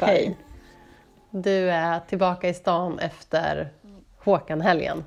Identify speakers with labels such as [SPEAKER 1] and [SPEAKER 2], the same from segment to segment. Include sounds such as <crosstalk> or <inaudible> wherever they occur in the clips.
[SPEAKER 1] Hej Karin.
[SPEAKER 2] Hej. Du är tillbaka i stan efter Håkan-helgen.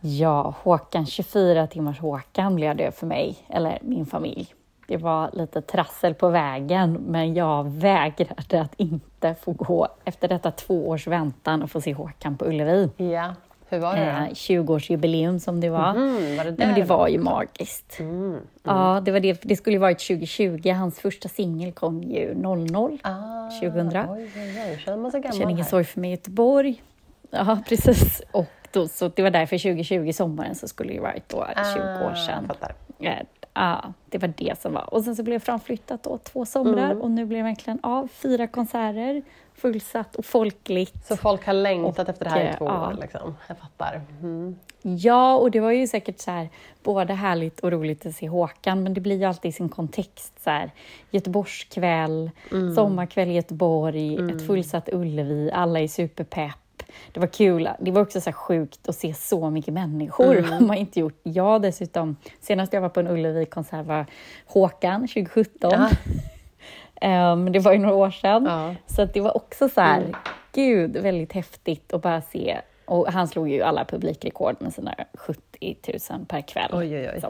[SPEAKER 1] Ja, Håkan, 24 timmars Håkan blev det för mig, eller min familj. Det var lite trassel på vägen, men jag vägrade att inte få gå efter detta två års väntan och få se Håkan på Ullevi.
[SPEAKER 2] Ja, hur var det
[SPEAKER 1] Eh, 20-årsjubileum som det var.
[SPEAKER 2] Mm, var det
[SPEAKER 1] Nej, men det var ju magiskt.
[SPEAKER 2] Mm.
[SPEAKER 1] Ja, det, var det, det skulle ju varit 2020. Hans första singel kom ju 00.
[SPEAKER 2] Ah,
[SPEAKER 1] 2000.
[SPEAKER 2] Oj, oj, oj. Känner man sig gammal
[SPEAKER 1] Känner ingen sorg för mig i Göteborg. Ja, <laughs> precis. Och då, så det var därför 2020, sommaren, så skulle det varit då 20 år
[SPEAKER 2] Ah,
[SPEAKER 1] sedan.
[SPEAKER 2] Fattar.
[SPEAKER 1] Ja, ja, det var det som var. Och sen så blev det framflyttat då två somrar
[SPEAKER 2] Mm.
[SPEAKER 1] och nu blev det verkligen av. Fyra konserter, fullsatt och folkligt.
[SPEAKER 2] Så folk har längtat efter det här i två
[SPEAKER 1] ja.
[SPEAKER 2] år liksom. Jag fattar. Mm.
[SPEAKER 1] Ja, och det var ju säkert så här, både härligt och roligt att se Håkan, men det blir ju alltid i sin kontext. Så här, Göteborgskväll,
[SPEAKER 2] Mm.
[SPEAKER 1] sommarkväll i Göteborg, ett fullsatt Ullevi, alla är superpepp. Det var kul. Det var också så sjukt att se så mycket människor.
[SPEAKER 2] Mm.
[SPEAKER 1] har man inte gjort. Jag dessutom, senast jag var på en Ullevi-konsert var Håkan 2017.
[SPEAKER 2] Ja. <laughs>
[SPEAKER 1] Ehm, det var ju några år sedan.
[SPEAKER 2] Ja.
[SPEAKER 1] Så det var också så här,
[SPEAKER 2] Mm.
[SPEAKER 1] gud, väldigt häftigt att bara se. Och han slog ju alla publikrekord med sina 70 000 per kväll.
[SPEAKER 2] Oj, oj, oj.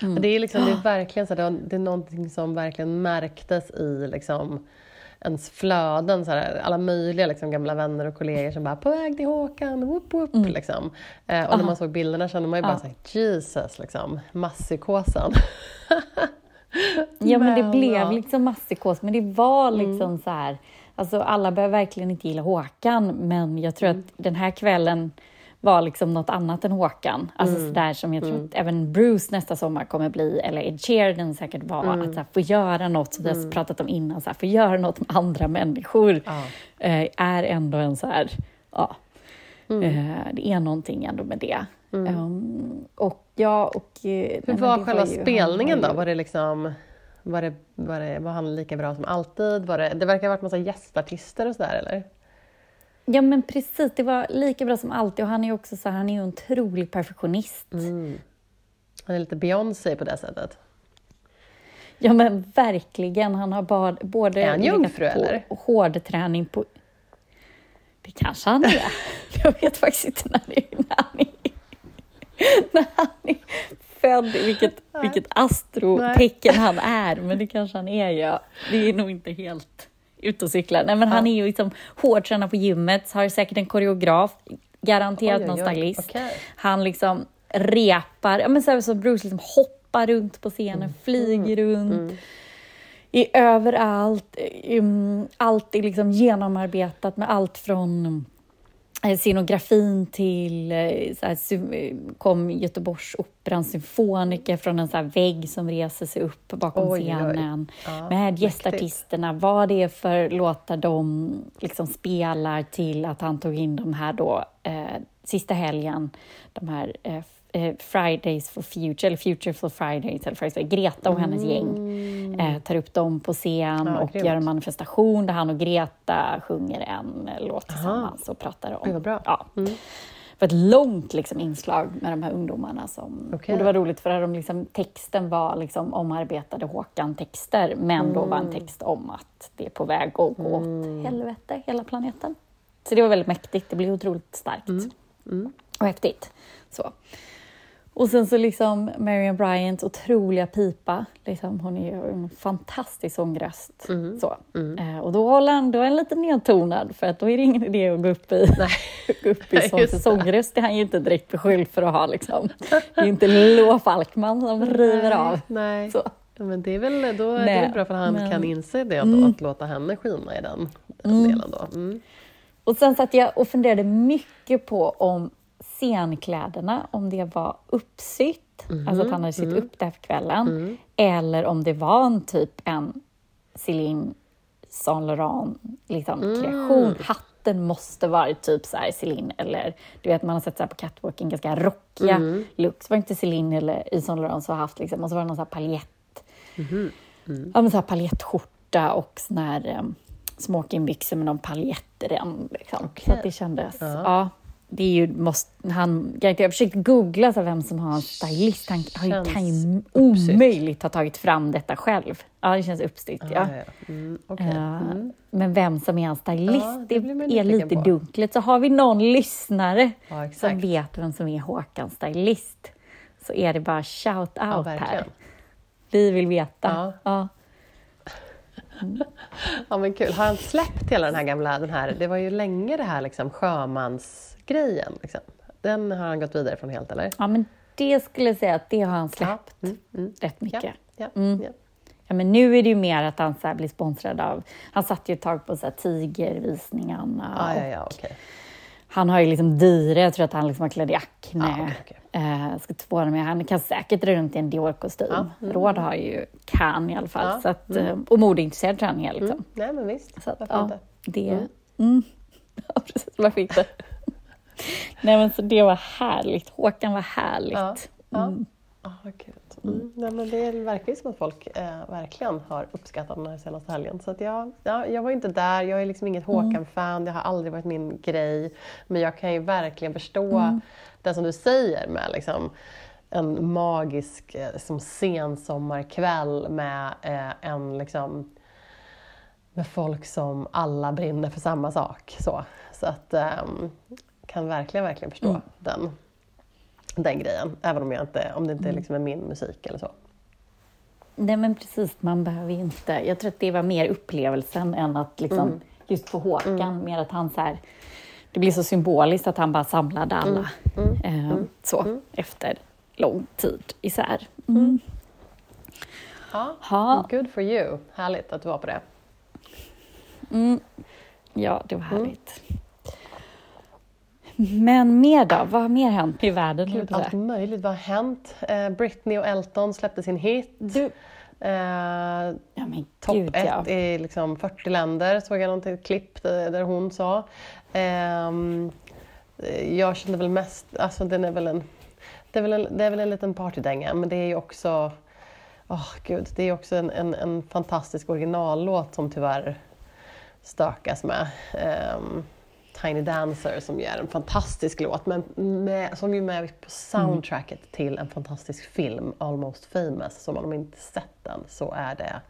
[SPEAKER 2] Men Det är, liksom, det är verkligen så här, det är- det är någonting som verkligen märktes i liksom, ens flöden. Så här, alla möjliga liksom, gamla vänner och kollegor som bara “på väg till Håkan”, whoop, whoop, liksom. eh, Och när man såg bilderna kände man ju bara
[SPEAKER 1] Ja.
[SPEAKER 2] så här, Jesus, liksom, masspsykosen. <laughs>
[SPEAKER 1] Ja, men det blev liksom masspsykos, men det var liksom så här, alltså alla börjar verkligen inte gilla Håkan, men jag tror att den här kvällen var liksom något annat än Håkan. Alltså sådär som jag tror att även Bruce nästa sommar kommer bli, eller Ed Sheeran säkert var, att så här, få göra något, som vi har pratat om innan, så här, få göra något med andra människor
[SPEAKER 2] Ja.
[SPEAKER 1] eh, är ändå en så här, ja, eh, det är någonting ändå med det. Um, och ja, och... eh, nej,
[SPEAKER 2] Hur var själva
[SPEAKER 1] ju- han
[SPEAKER 2] spelningen
[SPEAKER 1] var
[SPEAKER 2] då?
[SPEAKER 1] ju-
[SPEAKER 2] Var det liksom... Var, det, var, det, var han lika bra som alltid? Var det, det verkar ha varit massa gästartister och sådär, eller?
[SPEAKER 1] Ja men precis, det var lika bra som alltid och han är ju också så här, han är ju en otrolig perfektionist.
[SPEAKER 2] Han är lite Beyoncé på det sättet.
[SPEAKER 1] Ja men verkligen, han har bad, både
[SPEAKER 2] Är han jungfru,
[SPEAKER 1] på
[SPEAKER 2] eller?
[SPEAKER 1] hårdträning på... Det kanske han är. <laughs> Jag vet faktiskt inte när, det, när, han, är, när han är född, vilket, vilket astrotecken han är, men det kanske han är ja. Det är nog inte helt ute och cyklar. Nej men han är ju liksom hårdtränad på gymmet, har säkert en koreograf, garanterat
[SPEAKER 2] Oj, oj,
[SPEAKER 1] någon
[SPEAKER 2] oj.
[SPEAKER 1] stylist.
[SPEAKER 2] Okej.
[SPEAKER 1] Han liksom repar, ja men så här som Bruce liksom hoppar runt på scenen,
[SPEAKER 2] Mm.
[SPEAKER 1] flyger runt. Är överallt, um, allt är liksom genomarbetat med allt från scenografin till eh, så här, eh, kom Göteborgsoperans symfoniker från en så här vägg som reser sig upp bakom
[SPEAKER 2] Oj, oj.
[SPEAKER 1] scenen.
[SPEAKER 2] Ja,
[SPEAKER 1] med
[SPEAKER 2] mäktigt.
[SPEAKER 1] gästartisterna, vad det är för låtar de liksom spelar till att han tog in de här då eh, sista helgen, de här eh, eh, Fridays for Future, eller Future for Fridays, eller Fridays Greta och hennes gäng eh, tar upp dem på scen
[SPEAKER 2] Ja,
[SPEAKER 1] och
[SPEAKER 2] grymt.
[SPEAKER 1] gör en manifestation där han och Greta sjunger en eh, låt tillsammans och pratar om...
[SPEAKER 2] Vad bra.
[SPEAKER 1] Ja. Det var ett långt liksom, inslag med de här ungdomarna. Som,
[SPEAKER 2] Okej.
[SPEAKER 1] och det var roligt för att de liksom, texten var liksom, omarbetade Håkan-texter, men då var en text om att det är på väg att gå åt helvete, hela planeten. Så det var väldigt mäktigt, det blev otroligt starkt och häftigt. Så. Och sen så liksom Marian Bryant otroliga pipa. Liksom, hon är ju en fantastisk sångröst. Så. Eh, och då håller han, då är han lite nedtonad för att då är det ingen idé att gå upp i, <laughs> gå upp i sång, för
[SPEAKER 2] det.
[SPEAKER 1] sångröst är han ju inte direkt beskylld för att ha. Liksom. Det är ju inte Lo Falkman som river av.
[SPEAKER 2] Nej.
[SPEAKER 1] Så.
[SPEAKER 2] Men det är väl då är det väl bra för att han
[SPEAKER 1] men-
[SPEAKER 2] kan inse det då, att låta henne skina i den, den delen då. Mm.
[SPEAKER 1] Och sen satt jag och funderade mycket på om scenkläderna, om det var uppsytt, alltså att han hade sytt upp det här för kvällen, eller om det var en typ en Céline Saint Laurent liksom, kreation. Hatten måste vara typ så här Céline, eller du vet man har sett så här på catwalken ganska rockiga looks. Var inte Céline eller Yves Saint Laurent som har haft liksom, och så var det någon så här paljett, ja men så här paljettskjorta och sån här um, smokingbyxor med någon paljettrem. Liksom. Så att det kändes, ja. Det är ju, måste, han, jag har försökt googla så vem som har en stylist. Han kan ju omöjligt ha tagit fram detta själv. Ja, det känns uppstyrt.
[SPEAKER 2] Ah, ja, ja. Mm, okay.
[SPEAKER 1] mm. Men vem som är en stylist, ja, det, det är lite på. dunkelt. Så har vi någon lyssnare ja, som vet vem som är Håkans stylist så är det bara shout out här. Vi vill veta. Ja.
[SPEAKER 2] Mm. ja men kul. Har han släppt hela den här gamla, den här, det var ju länge det här liksom sjömansgrejen. Liksom. Den har han gått vidare från helt eller?
[SPEAKER 1] Ja men det skulle jag säga att det har han släppt ja. mm, mm. rätt mycket. Ja,
[SPEAKER 2] ja, mm. ja.
[SPEAKER 1] Ja, men nu är det ju mer att han så blir sponsrad av... Han satt ju ett tag på så här Tigervisningarna.
[SPEAKER 2] Ah, ja, ja, okay.
[SPEAKER 1] Han har ju liksom dyre, jag tror att han liksom har klädd i Acne. Ah, okay, okay. Eh, ska tvåla med. Han kan säkert dra runt i en Dior-kostym. Ah, mm. Råd har ju, kan i alla fall. Ah, så att, mm. Eh, och modeintresserad tror jag han är. Liksom. Mm.
[SPEAKER 2] Nej men visst,
[SPEAKER 1] så att, varför ja, inte? Det, mm. mm. <laughs> ja, precis. Varför inte? <laughs> Nej men så det var härligt. Håkan var härligt. Ja, ja.
[SPEAKER 2] Mm. Ah, gud. Mm. Nej, men det verkar ju som att folk eh, verkligen har uppskattat den här senaste helgen. Så jag, ja, jag var inte där, jag är liksom inget mm. Håkan-fan, det har aldrig varit min grej. Men jag kan ju verkligen förstå mm. det som du säger med liksom, en magisk eh, som sensommarkväll med eh, en liksom, med folk som alla brinner för samma sak. Så, så att eh, kan verkligen, verkligen förstå mm. den den grejen, även om, jag inte, om det inte mm. liksom är min musik eller så.
[SPEAKER 1] Nej men precis, man behöver inte... Jag tror att det var mer upplevelsen än att liksom, mm. just för Håkan, mm. mer att han så här, Det blir så symboliskt att han bara samlade alla mm. mm. eh, så, mm. efter lång tid isär. Mm.
[SPEAKER 2] Ja, ha. good for you. Härligt att du var på det.
[SPEAKER 1] Ja, det var härligt. Men mer då? Vad har mer hänt i världen?
[SPEAKER 2] Gud, allt möjligt. Vad har hänt? Eh, Britney och Elton släppte sin hit. Du... Eh,
[SPEAKER 1] ja,
[SPEAKER 2] Topp ett ja. i liksom 40 länder såg jag något klipp där, hon sa. Eh, jag kände väl mest, alltså den är väl en, det är väl en, det är väl en liten partydänga men det är ju också, oh, gud, det är också en, en, en fantastisk originallåt som tyvärr stökas med. Um, Tiny Dancer som ju är en fantastisk låt, men med, som är med på soundtracket mm. till en fantastisk film, Almost famous. Så om man inte sett den så är det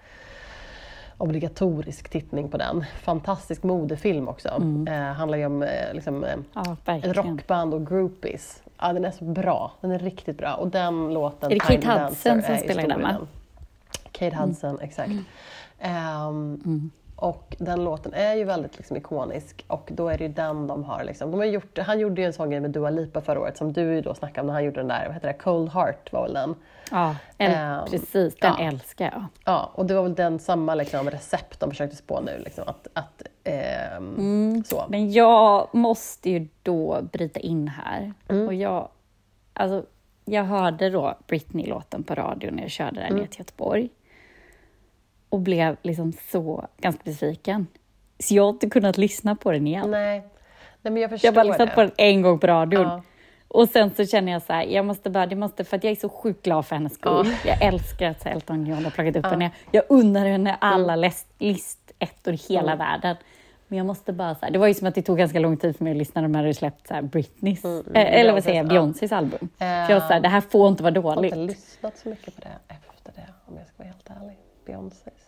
[SPEAKER 2] obligatorisk tittning på den. Fantastisk modefilm också. Mm. Eh, handlar ju om eh, liksom, eh,
[SPEAKER 1] ja,
[SPEAKER 2] rockband och groupies. Ja, den är så bra. Den är riktigt bra. Och den låten,
[SPEAKER 1] Är det Kate Hudson som spelar den?
[SPEAKER 2] Kate Hudson, mm. exakt. Um, och den låten är ju väldigt liksom, ikonisk och då är det ju den de har. Liksom. De har gjort, han gjorde ju en sån grej med Dua Lipa förra året som du då snackade om när han gjorde den där, vad heter det, Cold Heart var väl den?
[SPEAKER 1] Ja, um, precis. Den ja. älskar jag.
[SPEAKER 2] Ja, och det var väl den samma liksom, recept de försökte spå nu. Liksom, att, att, um, mm. så.
[SPEAKER 1] Men jag måste ju då bryta in här. Mm. Och jag, alltså, jag hörde då Britney-låten på radio när jag körde den mm. ner till Göteborg och blev liksom så ganska besviken. Så jag har inte kunnat lyssna på den igen.
[SPEAKER 2] Nej, Nej men jag förstår
[SPEAKER 1] Jag har bara lyssnat på den en gång på radion. Ja. Och sen så känner jag så här, jag måste bara, det måste, för att jag är så sjukt glad för hennes skull. Ja. Jag älskar att Elton John har plockat upp ja. henne. Jag unnar henne alla mm. listettor i hela mm. världen. Men jag måste bara här, det var ju som att det tog ganska lång tid för mig att lyssna när de hade släppt så här Britneys, mm, mm, äh, eller vad säger jag, Beyoncés album. Uh, jag var så här, det här får inte vara dåligt. Jag
[SPEAKER 2] har inte lyssnat så mycket på det efter det, om jag ska vara helt ärlig. Beyoncés.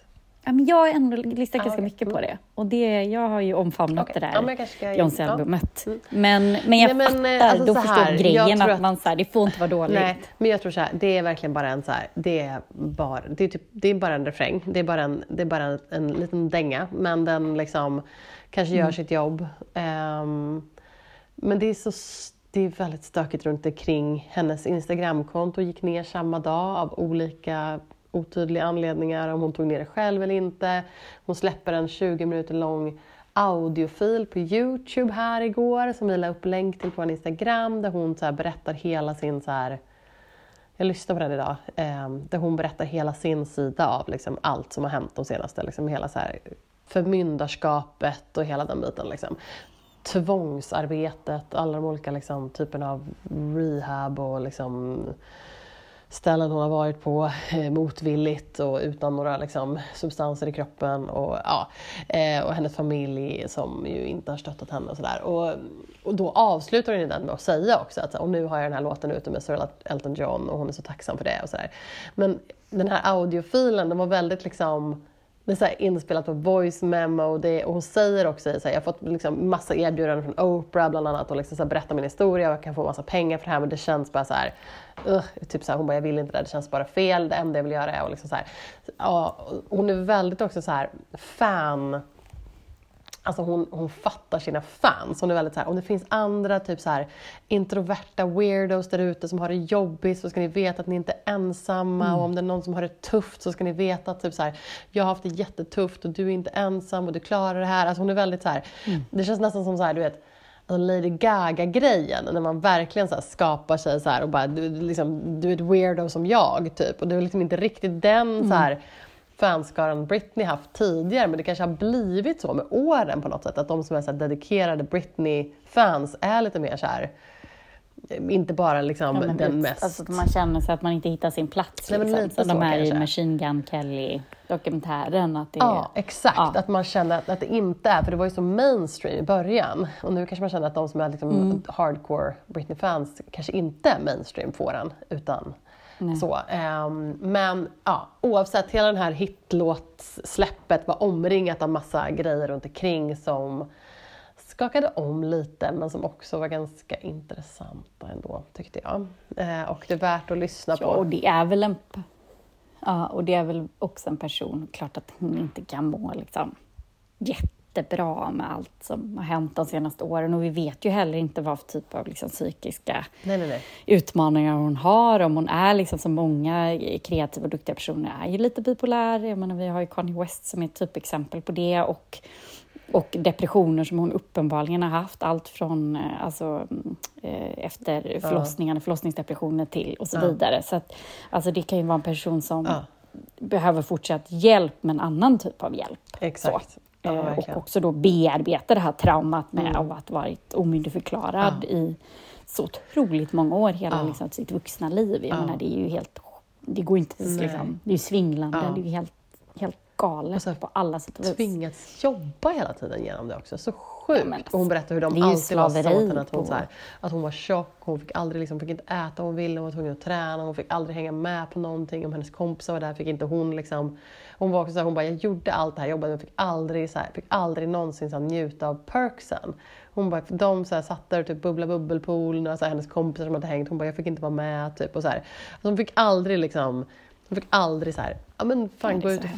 [SPEAKER 1] Ja, men jag ändå lyssnat ah, ganska mycket på det. Och det, jag har ju omfamnat okay. det där ja, Beyoncé-albumet. Ja. Mm. Men, men jag Nej, men, fattar, alltså, då förstår här, grejen att, att, man så här, det får inte vara dåligt. Nej,
[SPEAKER 2] men jag tror så här, det är verkligen bara en så här, det är bara, det är typ, det är bara en refräng. Det är bara en, det är bara en, en liten dänga. Men den liksom kanske gör mm. sitt jobb. Um, men det är så det är väldigt stökigt runt omkring hennes Instagramkonto gick ner samma dag av olika otydliga anledningar om hon tog ner det själv eller inte. Hon släpper en 20 minuter lång audiofil på Youtube här igår som vi la upp länk till på vår Instagram där hon så berättar hela sin så här, jag lyssnade på den idag, eh, där hon berättar hela sin sida av liksom, allt som har hänt de senaste, liksom, hela så här, förmyndarskapet och hela den biten. Liksom. Tvångsarbetet, alla de olika liksom, typerna av rehab och liksom, ställen hon har varit på eh, motvilligt och utan några liksom, substanser i kroppen. Och, ja, eh, och hennes familj som ju inte har stöttat henne och sådär. Och, och då avslutar hon den med att säga också att och nu har jag den här låten ute med Sir Elton John och hon är så tacksam för det. Och så där. Men den här audiofilen, den var väldigt liksom det är så inspelat på voice memo det, och hon säger också att jag har fått liksom massa erbjudanden från Oprah bland annat och liksom så berätta min historia och jag kan få massa pengar för det här men det känns bara så här, uh, typ så här, hon bara jag vill inte det, det känns bara fel, det enda jag vill göra är att liksom så här, ja, hon är väldigt också så här fan Alltså hon, hon fattar sina fans. Hon är väldigt så här, om det finns andra typ så här, introverta weirdos där ute som har det jobbigt så ska ni veta att ni inte är ensamma. Mm. Och om det är någon som har det tufft så ska ni veta att typ så här, jag har haft det jättetufft och du är inte ensam och du klarar det här. Alltså hon är väldigt så här, mm. det känns nästan som så här, du vet, alltså Lady Gaga-grejen, när man verkligen så skapar sig så och bara, du, liksom, du är ett weirdo som jag, typ. Och det är liksom inte riktigt den mm. så här, fanskaran Britney haft tidigare men det kanske har blivit så med åren på något sätt att de som är så dedikerade Britney-fans är lite mer så här, inte bara liksom ja, den mest...
[SPEAKER 1] Alltså man känner sig att man inte hittar sin plats. Nej, liksom. så de här i Machine Gun Kelly-dokumentären. Att det
[SPEAKER 2] ja, är, exakt. Ja. Att man känner att, att det inte är, för det var ju så mainstream i början. Och nu kanske man känner att de som är liksom mm. hardcore Britney-fans kanske inte är mainstream får den, utan så, um, men ja, oavsett, hela den här hitlåtssläppet var omringat av massa grejer runt omkring som skakade om lite men som också var ganska intressanta ändå tyckte jag. Uh, och det är värt att lyssna
[SPEAKER 1] ja,
[SPEAKER 2] på.
[SPEAKER 1] Och det är väl en Ja, och det är väl också en person, klart att hon inte kan må liksom jätte jättebra med allt som har hänt de senaste åren och vi vet ju heller inte vad för typ av liksom psykiska
[SPEAKER 2] nej, nej, nej.
[SPEAKER 1] utmaningar hon har. Om hon är liksom som många kreativa och duktiga personer är ju lite bipolär. Jag menar, vi har ju Kanye West som är ett typexempel på det och och depressioner som hon uppenbarligen har haft, allt från eh, alltså, eh, efter förlossningarna, förlossningsdepressioner till och så vidare. Så att, alltså, det kan ju vara en person som behöver fortsatt hjälp med en annan typ av hjälp.
[SPEAKER 2] Exakt. Så. Ja,
[SPEAKER 1] eh, och också då bearbeta det här traumat med mm. att varit omyndigförklarad ja. i så otroligt många år, hela ja. liksom, sitt vuxna liv. Jag ja. menar, det är ju helt... Det går inte... Liksom, det är ju svindlande, det är ju helt, helt galet så, på alla sätt och vis.
[SPEAKER 2] Tvingats jobba hela tiden genom det också. Så sjukt! Ja, och hon berättade hur de alltid var henne, att hon, så här, att hon var tjock, hon fick aldrig liksom, fick inte äta vad hon ville, hon var tvungen att träna, hon fick aldrig hänga med på någonting. Om hennes kompisar var där fick inte hon liksom hon var också så här, hon bara, jag gjorde allt det här jobbet men fick aldrig, så här, fick aldrig någonsin så här, njuta av perksen. Hon bara, de så här, satt där och typ bubbla bubbelpool, några så här, hennes kompisar som hade hängt, hon bara, jag fick inte vara med. Typ, och så här. Alltså, hon fick aldrig liksom, hon fick aldrig så här, ja men fan gå ut och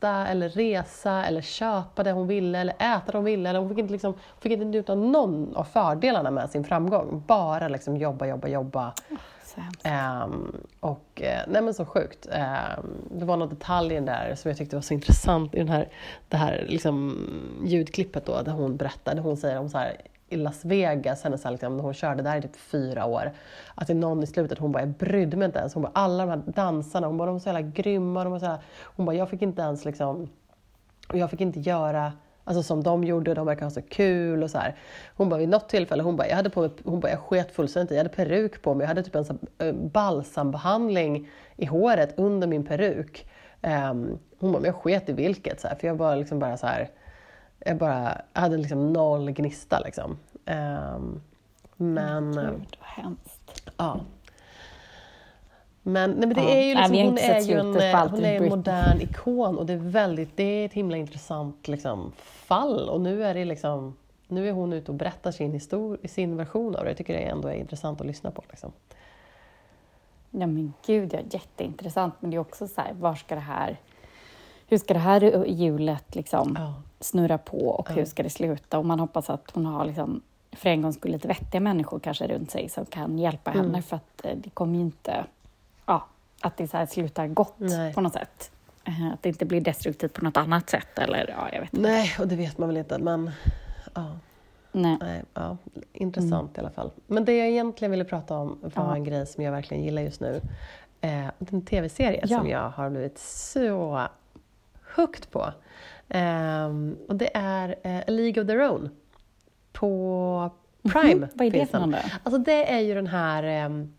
[SPEAKER 2] festa eller resa eller köpa det hon ville eller äta det hon ville. Eller hon, fick inte liksom, fick inte njuta av någon av fördelarna med sin framgång. Bara liksom jobba, jobba, jobba. Um, och, eh, nej men så sjukt. Um, det var någon detalj där som jag tyckte var så intressant i den här, det här liksom, ljudklippet då, där hon berättade, hon säger om så här, i Las Vegas, hennes, liksom, när hon körde där i typ fyra år, att det är någon i slutet, hon bara, jag brydde mig inte ens. Hon bara, alla de här dansarna, hon bara, de var så jävla grymma. De var så jävla, hon bara, jag fick inte ens liksom, jag fick inte göra Alltså som de gjorde, de verkar ha så kul och så här. Hon bara vid något tillfälle, hon bara, jag hade på mig, hon bara, jag sket fullständigt jag hade peruk på mig, jag hade typ en sån, eh, balsambehandling i håret under min peruk. Um, hon bara, men jag sket i vilket, så här, för jag var liksom bara så här, jag bara jag hade liksom noll gnista liksom. Um, men...
[SPEAKER 1] Gud, vad hemskt.
[SPEAKER 2] Ja. Men, nej, men det ja. är ju liksom, hon är ju en, hon är en modern ikon och det är, väldigt, det är ett himla intressant liksom, fall. Och nu är, det liksom, nu är hon ute och berättar sin, histor sin version av det. Jag tycker det ändå är intressant att lyssna på. Liksom.
[SPEAKER 1] Ja men gud, ja, jätteintressant. Men det är också så här, var ska det här, hur ska det här hjulet liksom ja. Snurra på och ja. hur ska det sluta? Och man hoppas att hon har liksom, för en gång skulle lite vettiga människor kanske runt sig som kan hjälpa mm. henne för att eh, det kommer ju inte ja, att det så här slutar gott Nej. på något sätt. Eh, att det inte blir destruktivt på något annat sätt. Eller, ja, jag vet
[SPEAKER 2] inte. Nej, och det vet man väl inte. Men ja. Nej. Nej ja, intressant mm. i alla fall. Men det jag egentligen ville prata om var ja. en grej som jag verkligen gillar just nu. Eh, en tv-serie ja. som jag har blivit så hooked på. Eh, och det är eh, A League of Their Own. På Prime. Mm
[SPEAKER 1] Vad är det för
[SPEAKER 2] någon Alltså det är ju den här ehm,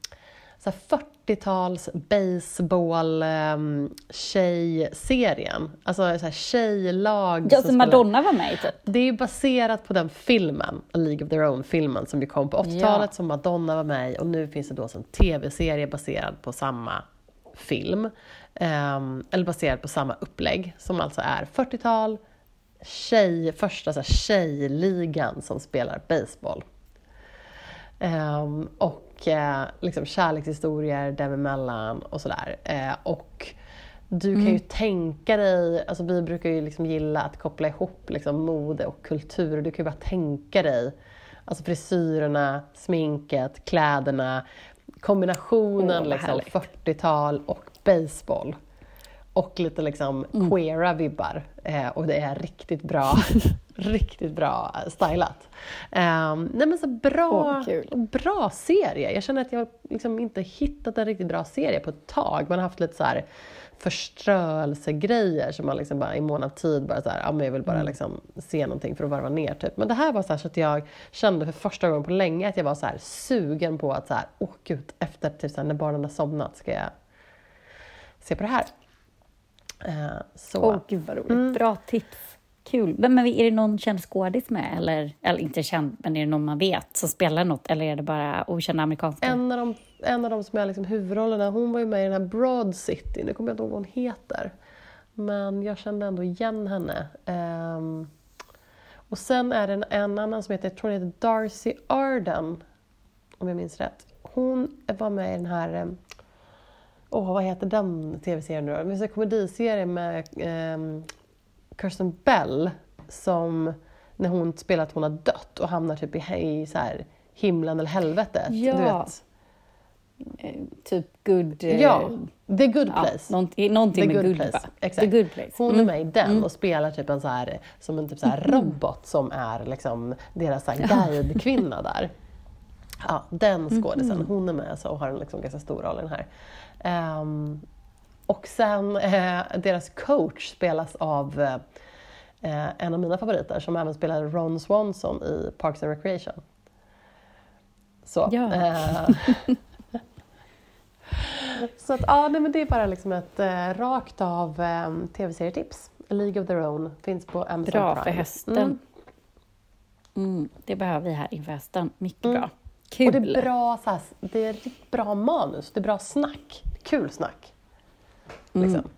[SPEAKER 2] så här 40-tals baseball um, tjejserien. Alltså så här tjejlag.
[SPEAKER 1] Ja, som Madonna var med i typ.
[SPEAKER 2] Det är baserat på den filmen, A League of Their Own-filmen som ju kom på 80-talet ja. som Madonna var med i och nu finns det då en tv-serie baserad på samma film. Um, eller baserad på samma upplägg som alltså är 40-tal, tjej, första så här, tjejligan som spelar baseball. Um, och uh, liksom kärlekshistorier däremellan och sådär. Uh, och du kan ju mm. tänka dig, alltså vi brukar ju liksom gilla att koppla ihop liksom mode och kultur. Du kan ju bara tänka dig alltså frisyrerna, sminket, kläderna, kombinationen oh, liksom 40-tal och baseball. Och lite liksom mm. queera vibbar. Eh, och det är riktigt bra, <laughs> riktigt bra stylat. Eh, nej men så bra, oh, bra serie. Jag känner att jag liksom inte hittat en riktigt bra serie på ett tag. Man har haft lite så här förströelsegrejer som man liksom bara i mån av tid bara så här, men jag vill bara mm. liksom se någonting för att varva ner typ. Men det här var så, så att jag kände för första gången på länge att jag var så här sugen på att så här, åh gud, efter typ så här, när barnen har somnat ska jag se på det här.
[SPEAKER 1] Eh, så. Åh, gud vad roligt. Mm. Bra tips. Kul. Men, men är det någon känd skådis med? Eller, eller inte känd, men är det någon man vet som spelar något? Eller är det bara okända amerikanska?
[SPEAKER 2] En av de, en av de som är liksom huvudrollerna, hon var ju med i den här Broad City. Nu kommer jag inte ihåg vad hon heter. Men jag kände ändå igen henne. Um, och sen är det en, en annan som heter, jag tror heter Darcy Arden, om jag minns rätt. Hon var med i den här um, oh, vad heter den tv-serien nu då? Det finns en komediserie med um, Kirsten Bell som när hon spelar att hon har dött och hamnar typ i, i så här, himlen eller helvetet. Ja. Du vet.
[SPEAKER 1] Eh, typ good...
[SPEAKER 2] Eh, ja, The Good Place.
[SPEAKER 1] Ja, någonting, någonting
[SPEAKER 2] the
[SPEAKER 1] med good,
[SPEAKER 2] place. Exakt. The good place. Hon är mm. med i den mm. och spelar typ en så här, som en typ så här robot som är liksom deras guidekvinna där. Ja, den skådisen, mm. hon är med så och har en liksom ganska stor roll i den här. Um, och sen eh, deras coach spelas av eh, en av mina favoriter som även spelade Ron Swanson i Parks and Recreation. Så. Ja. Eh, <laughs> så att, ja, nej, men det är bara liksom ett eh, rakt av eh, tv-serietips. League of their own finns på Amazon
[SPEAKER 1] Bra Prime. för hösten. Mm. Mm, det behöver vi här inför hösten. Mycket mm. bra. Kul!
[SPEAKER 2] Och det är bra, så här, det är bra manus, det är bra snack. Kul snack. Mm. Liksom.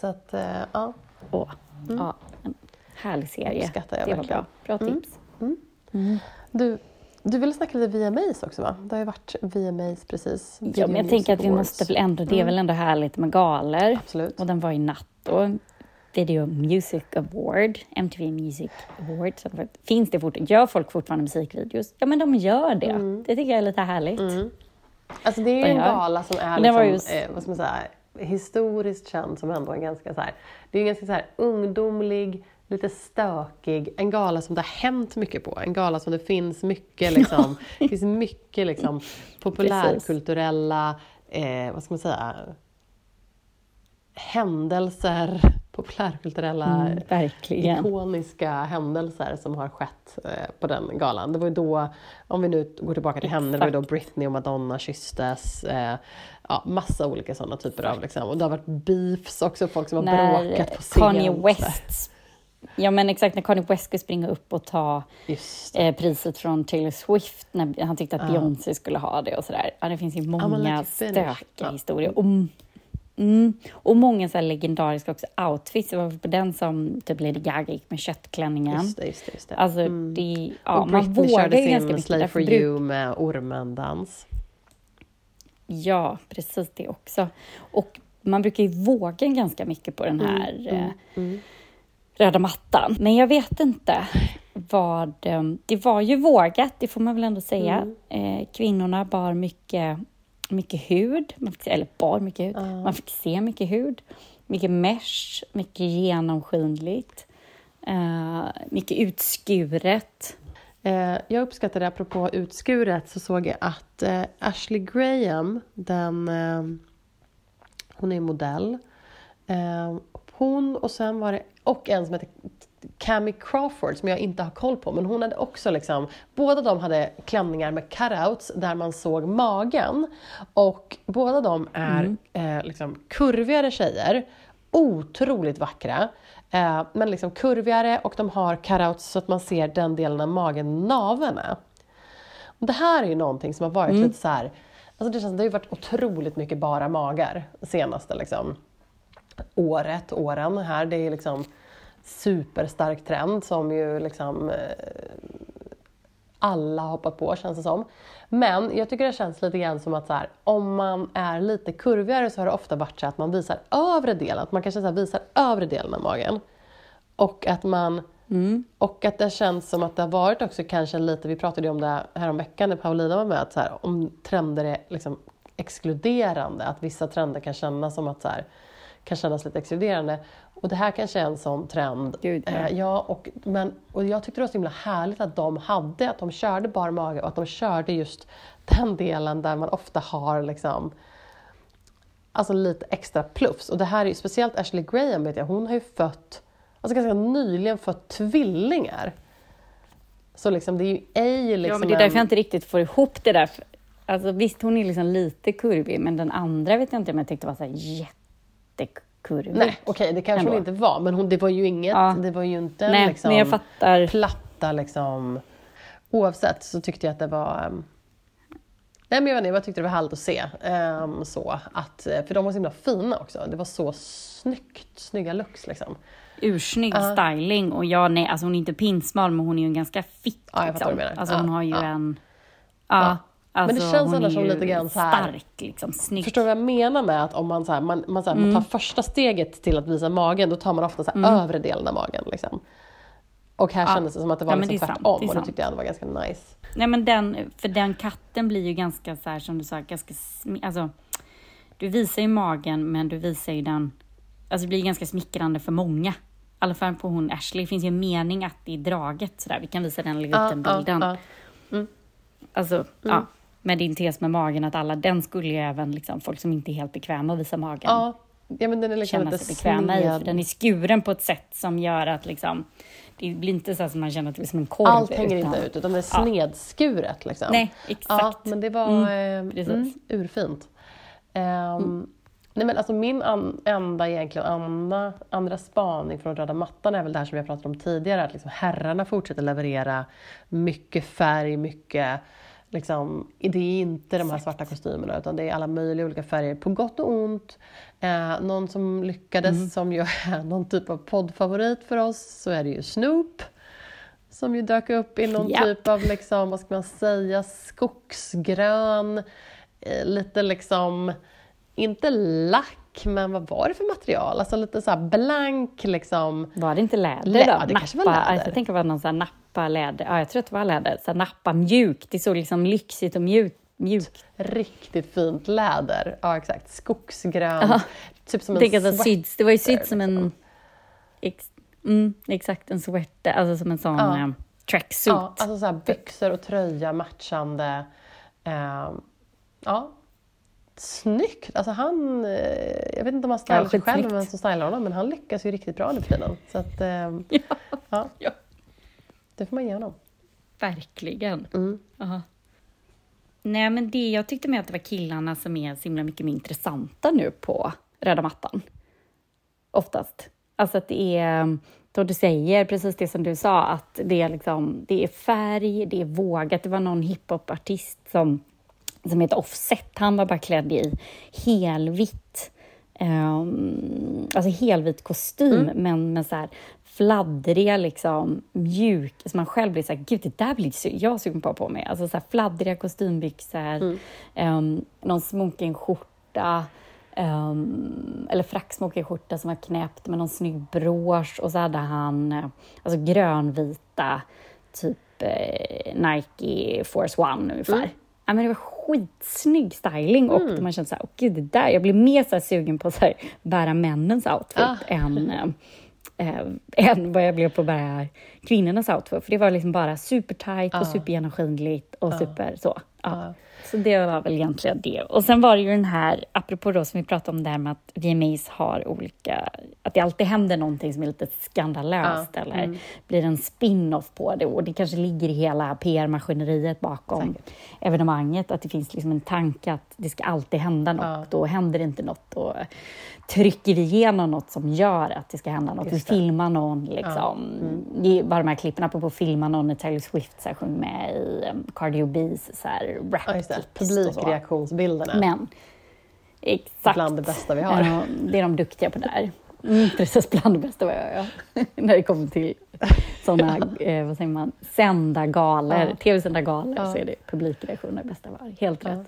[SPEAKER 2] Så att, äh, ja.
[SPEAKER 1] Åh, mm. ja. En härlig serie.
[SPEAKER 2] Jag
[SPEAKER 1] det
[SPEAKER 2] verkligen.
[SPEAKER 1] var bra. Bra mm. tips. Mm.
[SPEAKER 2] Mm. Du, du ville snacka lite VMAs också va? Det har ju varit VMAs precis.
[SPEAKER 1] Ja, men jag tänker att vi måste väl ändå, det är väl ändå härligt med galor.
[SPEAKER 2] Absolut.
[SPEAKER 1] Och den var i natt då. Video Music Award, MTV Music Award. Finns det fort, gör folk fortfarande musikvideos? Ja, men de gör det. Mm. Det tycker jag är lite härligt. Mm.
[SPEAKER 2] Alltså det är ju en gala som är liksom, just... eh, vad ska man säga, historiskt känd som ändå är ganska så här, det är en ganska så här ungdomlig, lite stökig, en gala som det har hänt mycket på. En gala som det finns mycket, liksom, <laughs> det finns mycket liksom, populärkulturella, eh, vad ska man säga, händelser populärkulturella,
[SPEAKER 1] mm,
[SPEAKER 2] ikoniska händelser som har skett eh, på den galan. Det var ju då, om vi nu går tillbaka till henne, det var ju då Britney och Madonna kysstes. Eh, ja, massa olika sådana typer av liksom. Och det har varit beefs också, folk som har när bråkat på scen.
[SPEAKER 1] Kanye West Ja men exakt, när Kanye West skulle springa upp och ta eh, priset från Taylor Swift när han tyckte att uh. Beyoncé skulle ha det och sådär. Ja, det finns ju många stökiga ja. historier. Och Mm. Och många så legendariska också outfits. Det var på den som typ Lady Gaga gick med köttklänningen.
[SPEAKER 2] Just det, just det, just det.
[SPEAKER 1] Alltså, mm. det, ja,
[SPEAKER 2] och man vågar ju ganska mycket. Slave for you med ormendans.
[SPEAKER 1] Ja, precis det också. Och man brukar ju våga ganska mycket på den mm, här mm, eh, mm, röda mattan. Men jag vet inte vad... Eh, det var ju vågat, det får man väl ändå säga. Mm. Eh, kvinnorna bar mycket mycket hud, eller bar mycket hud. Uh. Man fick se mycket hud. Mycket mesh, mycket genomskinligt. Uh, mycket utskuret.
[SPEAKER 2] Uh, jag uppskattade, apropå utskuret, så såg jag att uh, Ashley Graham, den, hon är modell. hon och sen var det, och en som heter Cami Crawford som jag inte har koll på, men hon hade också liksom, båda de hade klänningar med cutouts där man såg magen. Och båda de är
[SPEAKER 1] Mm.
[SPEAKER 2] eh, liksom kurvigare tjejer, otroligt vackra. Eh, men liksom kurvigare och de har cutouts så att man ser den delen av magen naveln det här är ju någonting som har varit lite så här, alltså det, känns, det har ju varit otroligt mycket bara magar senaste liksom, året, åren här. Det är liksom superstark trend som ju liksom eh, alla har hoppat på känns det som. Men jag tycker det känns lite grann som att så här, om man är lite kurvigare så har det ofta varit så att man visar övre delen, att man kanske så visar övre delen av magen. Och att man och att det känns som att det har varit också kanske lite, vi pratade ju om det här om veckan när Paulina var med, att så här, om trender är liksom exkluderande, att vissa trender kan kännas som att så här, kan kännas lite exkluderande. Och det här kanske är en sån trend.
[SPEAKER 1] Gud, ja.
[SPEAKER 2] Eh, ja, och, men, och jag tyckte det var så himla härligt att de hade, att de körde bar mage och att de körde just den delen där man ofta har liksom Alltså lite extra plufs. Och det här är ju speciellt Ashley Graham vet jag, hon har ju fött, alltså ganska nyligen fött tvillingar. Så liksom det är ju ej liksom
[SPEAKER 1] ja, men det är därför
[SPEAKER 2] en-
[SPEAKER 1] jag inte riktigt får ihop det där. Alltså visst, hon är liksom lite kurvig, men den andra vet jag inte om jag tyckte var så här jättekurvig.
[SPEAKER 2] Nej, okej det kanske hon
[SPEAKER 1] Ändå.
[SPEAKER 2] inte var, men hon, det var ju inget,
[SPEAKER 1] Ja.
[SPEAKER 2] det var ju inte
[SPEAKER 1] Nej,
[SPEAKER 2] liksom
[SPEAKER 1] men jag fattar.
[SPEAKER 2] platta liksom. Oavsett så tyckte jag att det var ehm, Nej men jag inte, jag tyckte det var härligt att se. ehm, så, att, eh, för de var så himla fina också. Det var så snyggt, snygga looks liksom.
[SPEAKER 1] Ursnygg
[SPEAKER 2] Ja.
[SPEAKER 1] styling och ja, nej, alltså hon är inte pinsmal, men hon är ju en ganska fit.
[SPEAKER 2] Ja, jag fattar
[SPEAKER 1] liksom.
[SPEAKER 2] vad du menar.
[SPEAKER 1] Alltså
[SPEAKER 2] Ja,
[SPEAKER 1] hon har ju
[SPEAKER 2] ja.
[SPEAKER 1] en... Ja, Alltså,
[SPEAKER 2] Men det känns
[SPEAKER 1] hon
[SPEAKER 2] annars som
[SPEAKER 1] ju
[SPEAKER 2] lite grann så här-
[SPEAKER 1] Stark, liksom. Snygg.
[SPEAKER 2] Förstår du vad jag menar med att om man, så här, man, man, så här,
[SPEAKER 1] Mm.
[SPEAKER 2] man tar första steget till att visa magen, då tar man ofta så här, övre delen av magen. Liksom. Och här
[SPEAKER 1] Ja.
[SPEAKER 2] kändes det som att det var
[SPEAKER 1] Ja,
[SPEAKER 2] liksom
[SPEAKER 1] det är sant,
[SPEAKER 2] tvärtom
[SPEAKER 1] det
[SPEAKER 2] och det tyckte jag ändå var ganska nice.
[SPEAKER 1] Nej men den, för den katten blir ju ganska så här som du sa, ganska, alltså du visar ju magen men du visar ju den, alltså det blir ganska smickrande för många. I alla fall på hon Ashley, det finns ju en mening att det är draget sådär, vi kan visa den, lägga upp den bilden.
[SPEAKER 2] ja. Mm.
[SPEAKER 1] Alltså, ja, med din tes med magen att alla, den skulle ju även liksom, folk som inte är helt bekväma att visa magen
[SPEAKER 2] Ja, ja men den är liksom
[SPEAKER 1] känna sig bekväma i, för den är skuren på ett sätt som gör att liksom, det blir inte så att man känner att det är som en korv.
[SPEAKER 2] Allt hänger
[SPEAKER 1] utan-
[SPEAKER 2] inte ut, utan det är
[SPEAKER 1] Ja.
[SPEAKER 2] snedskuret. Liksom.
[SPEAKER 1] Nej,
[SPEAKER 2] Ja,
[SPEAKER 1] exakt.
[SPEAKER 2] men det var
[SPEAKER 1] Mm,
[SPEAKER 2] eh.
[SPEAKER 1] Mm.
[SPEAKER 2] mm, urfint. Ehm, Nej, men alltså min an, enda egentligen andra, andra spaning från röda mattan är väl det här som jag pratade om tidigare, att liksom herrarna fortsätter leverera mycket färg, mycket Liksom, det är inte de här svarta kostymerna utan det är alla möjliga olika färger på gott och ont. Eh, någon som lyckades,
[SPEAKER 1] Mm.
[SPEAKER 2] som ju är <laughs> någon typ av poddfavorit för oss, så är det ju Snoop. Som ju dök upp i någon
[SPEAKER 1] Japp.
[SPEAKER 2] typ av, liksom, vad ska man säga, skogsgrön, eh, lite liksom, inte lack, men vad var det för material? Alltså lite så blank liksom.
[SPEAKER 1] Var det inte läder
[SPEAKER 2] Lä-
[SPEAKER 1] då?
[SPEAKER 2] ja, det kanske var läder.
[SPEAKER 1] alltså, Jag tänker var någon här nappa läder. Ja, jag tror att det var läder. Så nappa mjukt. Det såg liksom lyxigt och mjukt. mjukt.
[SPEAKER 2] Riktigt fint läder. Ja, exakt. Skogsgrön.
[SPEAKER 1] Ja.
[SPEAKER 2] Typ som en sweater,
[SPEAKER 1] syds, det var ju sytt som
[SPEAKER 2] liksom.
[SPEAKER 1] en... Ex, mm, exakt, en sweater. Alltså som en sån
[SPEAKER 2] Ja.
[SPEAKER 1] ja. tracksuit.
[SPEAKER 2] Ja, alltså så byxor och tröja matchande. Ehm, ja. Snyggt! Alltså han, eh, jag vet inte om han stylar sig själv, men som stylar honom, men han lyckas ju riktigt bra nu för tiden. Så att, ehm,
[SPEAKER 1] Ja.
[SPEAKER 2] ja,
[SPEAKER 1] Ja.
[SPEAKER 2] det får man ge honom.
[SPEAKER 1] Verkligen.
[SPEAKER 2] Mm.
[SPEAKER 1] Aha. Nej, men det jag tyckte med att det var killarna som är så himla mycket mer intressanta nu på röda mattan. Oftast. Alltså att det är, då du säger precis det som du sa, att det är, liksom, det är färg, det är vågat. Det var någon hiphopartist som, som heter Offset, han var bara klädd i helvitt. Um, alltså helvit kostym, men med så här fladdriga, liksom, mjuk, så man själv blir så här, gud det där blir jag sugen på att ha på mig. Alltså så här fladdriga kostymbyxor, um, någon smokingskjorta, um, eller fracksmokingskjorta som var knäppt med någon snygg brosch och så hade han alltså grönvita, typ eh, Nike Force One ungefär. Ja, men det var skitsnygg styling och man kände så här, åh gud, det där, jag blev mer så sugen på att bära männens outfit
[SPEAKER 2] Ah.
[SPEAKER 1] än, eh, än vad jag blev på att bära kvinnornas outfit. För det var liksom bara supertight och supergenomskinligt och super så. Ja. Så det var väl egentligen det. Och sen var det ju den här, apropå då som vi pratade om det här med att VMAs har olika, att det alltid händer någonting som är lite skandalöst ja. eller mm. blir en spin-off på det och det kanske ligger i hela PR-maskineriet bakom Säkert. evenemanget, att det finns liksom en tanke att det ska alltid hända något, ja. då händer det inte något och trycker vi igenom något som gör att det ska hända något. Vi filmar någon, liksom. Ja. Mm. Bara de här klippen, apropå filma någon när Taylor Swift så här, sjöng med i um, Cardio B's så här, rap ja,
[SPEAKER 2] Publikreaktionsbilderna.
[SPEAKER 1] Men, exakt.
[SPEAKER 2] Bland det bästa vi har.
[SPEAKER 1] Ja, det är de duktiga på där. Mm, precis, bland det bästa vi har. Ja. <laughs> när det kommer till sådana, eh, vad säger man, sända galor, ja. tv-sända galor, ja. så är det publikreaktioner bästa vi har. Helt rätt.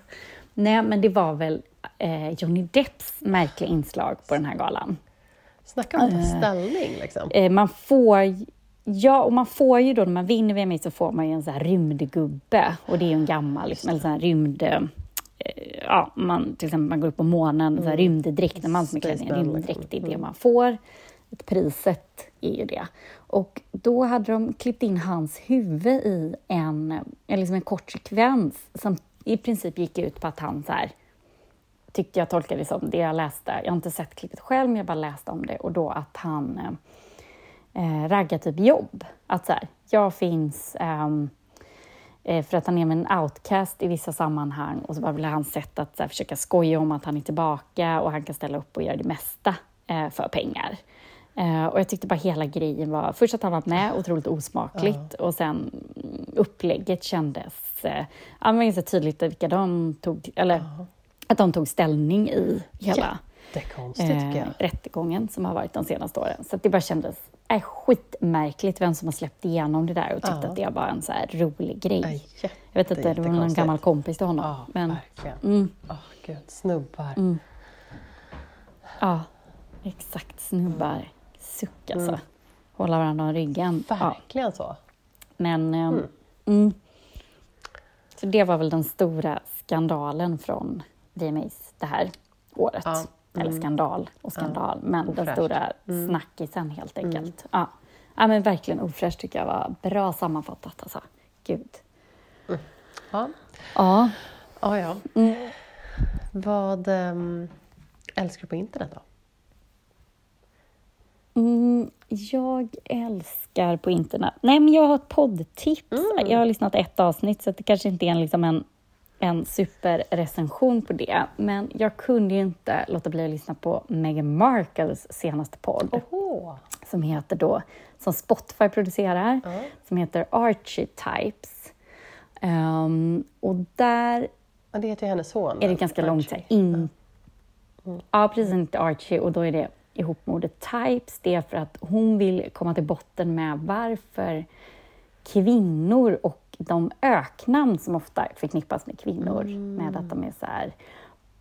[SPEAKER 1] Nej, men det var väl eh, Johnny Depps märkliga inslag på den här galan.
[SPEAKER 2] Snacka om att ta eh, ställning liksom.
[SPEAKER 1] Eh, man får Ja, och man får ju då, när man vinner VMI så får man ju en sån här rymdgubbe. Och det är ju en gammal, liksom, eller sån här rymd... Eh, ja, man, till exempel man går upp på månen, mm. så här rymddräkt, en man som en rymddräkt, det är det mm. man får. Priset är ju det. Och då hade de klippt in hans huvud i en, liksom en kort sekvens som i princip gick ut på att han så här, tyckte jag tolkade det som det jag läste. Jag har inte sett klippet själv, men jag bara läste om det. Och då att han eh, raggar typ jobb. Att så här, jag finns ehm, eh, för att han är med en outcast i vissa sammanhang och så bara vill han sätt att så här, försöka skoja om att han är tillbaka och han kan ställa upp och göra det mesta eh, för pengar. Uh, och jag tyckte bara hela grejen var, först att han var med, otroligt osmakligt, och sen upplägget kändes, uh, ja men så tydligt vilka de tog, eller att de tog ställning i hela uh, rättegången som har varit de senaste åren. Så det bara kändes är skitmärkligt vem som har släppt igenom det där och tyckt ja. att det var en så här rolig grej. Ja, jag vet inte, det var någon gammal kompis till honom. Ja, men,
[SPEAKER 2] verkligen. Mm. Oh, Gud, snubbar. Mm.
[SPEAKER 1] Ja, exakt, snubbar. Mm suck alltså. Mm. Hålla varandra om ryggen.
[SPEAKER 2] Verkligen ja. så.
[SPEAKER 1] Men... Eh, mm. Mm. Så det var väl den stora skandalen från VMAs det här året. Ja. Eller mm. skandal och skandal, men ofräscht. den stora mm. snackisen helt mm. enkelt. Ja. ja, men verkligen ofräscht tycker jag var bra sammanfattat alltså. Gud.
[SPEAKER 2] Mm. Ja.
[SPEAKER 1] Ja.
[SPEAKER 2] Ja, ja. Vad um, älskar du på internet då?
[SPEAKER 1] Mm, jag älskar på internet. Nej, men jag har ett poddtips. Mm. Jag har lyssnat ett avsnitt, så det kanske inte är en, liksom en, en superrecension på det. Men jag kunde ju inte låta bli att lyssna på Meghan Markles senaste podd.
[SPEAKER 2] Oho.
[SPEAKER 1] Som heter då, som Spotify producerar, mm. som heter Archetypes. Um, och där...
[SPEAKER 2] Ja, det heter ju hennes son.
[SPEAKER 1] Är det ganska Archie. långt in... Mm. Ja, precis. Inte Archie. Och då är det ihop med ordet types, det är för att hon vill komma till botten med varför kvinnor och de öknamn som ofta förknippas med kvinnor, mm. med att de är så här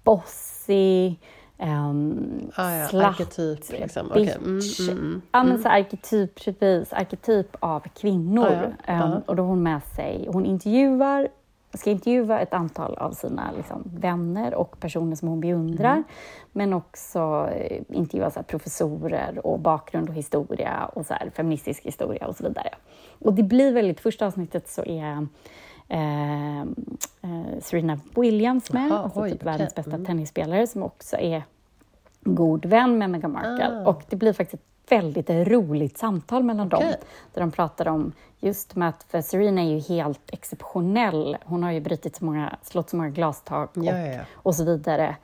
[SPEAKER 1] bossy, um,
[SPEAKER 2] ah, ja. slut, arketyp, liksom. bitch. Okay. Mm, mm,
[SPEAKER 1] mm, ja, men så arketyp, precis, arketyp av kvinnor. Ah, ja. um, och då har hon med sig, hon intervjuar ska intervjua ett antal av sina liksom, vänner och personer som hon beundrar, mm. men också eh, intervjua så här, professorer och bakgrund och historia och så här, feministisk historia och så vidare. Och det blir väldigt, första avsnittet så är eh, eh, Serena Williams med, Aha, alltså oj, typ världens bästa mm. tennisspelare som också är god vän med Meghan Markle. Ah. Och det blir faktiskt väldigt roligt samtal mellan okay. dem, där de pratar om just med att, för Serena är ju helt exceptionell. Hon har ju brutit så många, slått så många glastak och, ja, ja, och så vidare